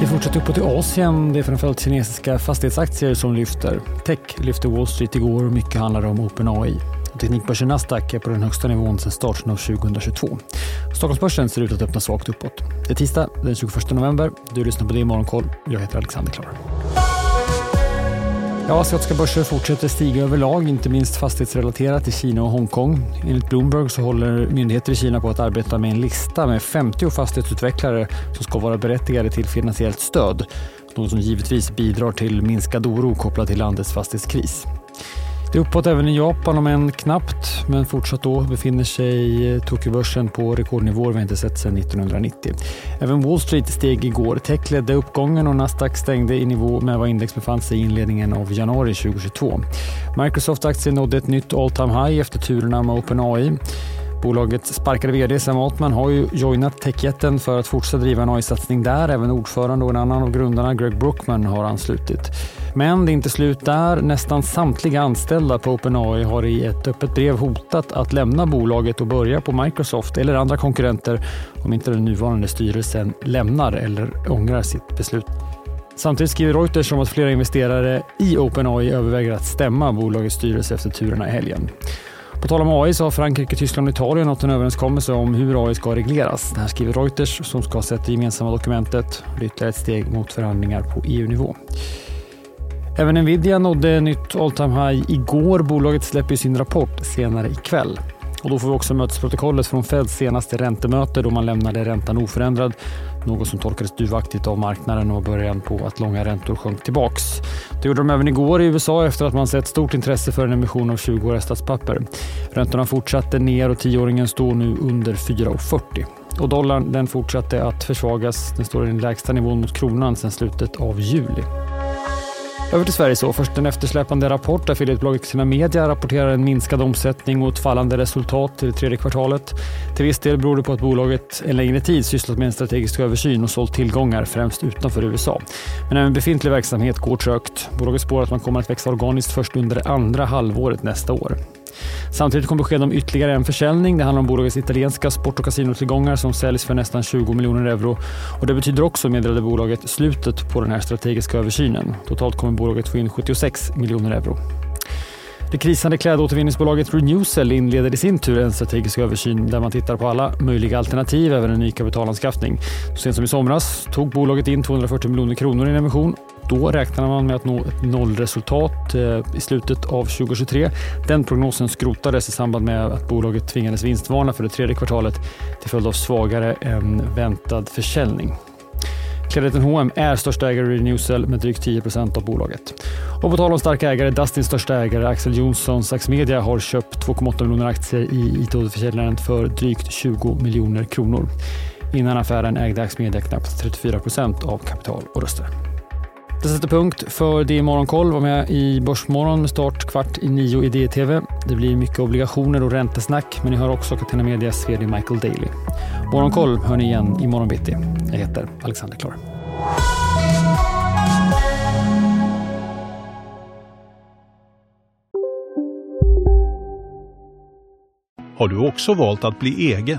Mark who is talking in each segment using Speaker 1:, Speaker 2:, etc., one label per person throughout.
Speaker 1: Det fortsätter uppåt i Asien. Det är framförallt kinesiska fastighetsaktier som lyfter. Tech lyfte Wall Street igår och mycket handlar om OpenAI. Teknikbörsen Nasdaq är på den högsta nivån sedan starten av 2022. Stockholmsbörsen ser ut att öppna svagt uppåt. Det är tisdag den 21 november. Du lyssnar på det i Morgonkoll. Jag heter Alexander Klar. Ja, asiatiska börser fortsätter stiga överlag, inte minst fastighetsrelaterat i Kina och Hongkong. Enligt Bloomberg så håller myndigheter i Kina på att arbeta med en lista med 50 fastighetsutvecklare som ska vara berättigade till finansiellt stöd. Något som givetvis bidrar till minskad oro kopplat till landets fastighetskris. Det är uppåt även i Japan om än knappt, men fortsatt då befinner sig Tokyobörsen på rekordnivåer vi inte sett sedan 1990. Även Wall Street steg igår. Tech ledde uppgången och Nasdaq stängde i nivå med vad index befann sig i inledningen av januari 2022. Microsoft-aktien nådde ett nytt all time high efter turerna med OpenAI. Bolagets sparkade vd Sam Altman har ju joinat techjätten för att fortsätta driva en AI-satsning där. Även ordförande och en annan av grundarna, Greg Brookman, har anslutit. Men det är inte slut där. Nästan samtliga anställda på OpenAI har i ett öppet brev hotat att lämna bolaget och börja på Microsoft eller andra konkurrenter om inte den nuvarande styrelsen lämnar eller ångrar sitt beslut. Samtidigt skriver Reuters om att flera investerare i OpenAI överväger att stämma bolagets styrelse efter turerna i helgen. På tal om AI så har Frankrike, Tyskland och Italien nått en överenskommelse om hur AI ska regleras. Det här skriver Reuters som ska sätta det gemensamma dokumentet. Det är ytterligare ett steg mot förhandlingar på EU-nivå. Även Nvidia nådde nytt all time high igår. Bolaget släpper sin rapport senare ikväll. Och då får vi också mötesprotokollet från Feds senaste räntemöte då man lämnade räntan oförändrad. Något som tolkades duvaktigt av marknaden och början på att långa räntor sjönk tillbaks. Det gjorde de även igår i USA efter att man sett stort intresse för en emission av 20-åriga statspapper. Räntorna fortsatte ner och tioåringen står nu under 4,40. Och dollarn den fortsatte att försvagas. Den står i den lägsta nivån mot kronan sedan slutet av juli. Över till Sverige så. Först en eftersläpande rapport. där Affiliatebolaget Sina Media rapporterar en minskad omsättning och ett fallande resultat till det tredje kvartalet. Till viss del beror det på att bolaget en längre tid sysslat med en strategisk översyn och sålt tillgångar främst utanför USA. Men även befintlig verksamhet går trögt. Bolaget spår att man kommer att växa organiskt först under det andra halvåret nästa år. Samtidigt kom besked om ytterligare en försäljning. Det handlar om bolagets italienska sport och kasinotillgångar som säljs för nästan 20 miljoner euro. Och det betyder också, meddelade bolaget, slutet på den här strategiska översynen. Totalt kommer bolaget få in 76 miljoner euro. Det krisande klädåtervinningsbolaget Renewcell inleder i sin tur en strategisk översyn där man tittar på alla möjliga alternativ, även en ny kapitalanskaffning. Så sent som i somras tog bolaget in 240 miljoner kronor i en emission då räknar man med att nå ett nollresultat eh, i slutet av 2023. Den prognosen skrotades i samband med att bolaget tvingades vinstvarna för det tredje kvartalet till följd av svagare än väntad försäljning. Klädrätten H&M är största ägare i Renewcell med drygt 10% av bolaget. Och på tal om starka ägare, Dustins största ägare Axel Jonsson Saxmedia har köpt 2,8 miljoner aktier i it-försäljaren för drygt 20 miljoner kronor. Innan affären ägde Axmedia knappt 34% av kapital och röster. Det sätter punkt för det Morgonkoll. Var med i Börsmorgon med start kvart i nio i DTV. Det blir mycket obligationer och räntesnack, men ni hör också Catena Medias vd Michael Daly. Morgonkoll hör ni igen i morgon bitti. Jag heter Alexander Klar.
Speaker 2: Har du också valt att bli egen?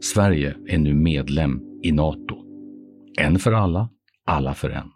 Speaker 3: Sverige är nu medlem i Nato. En för alla, alla för en.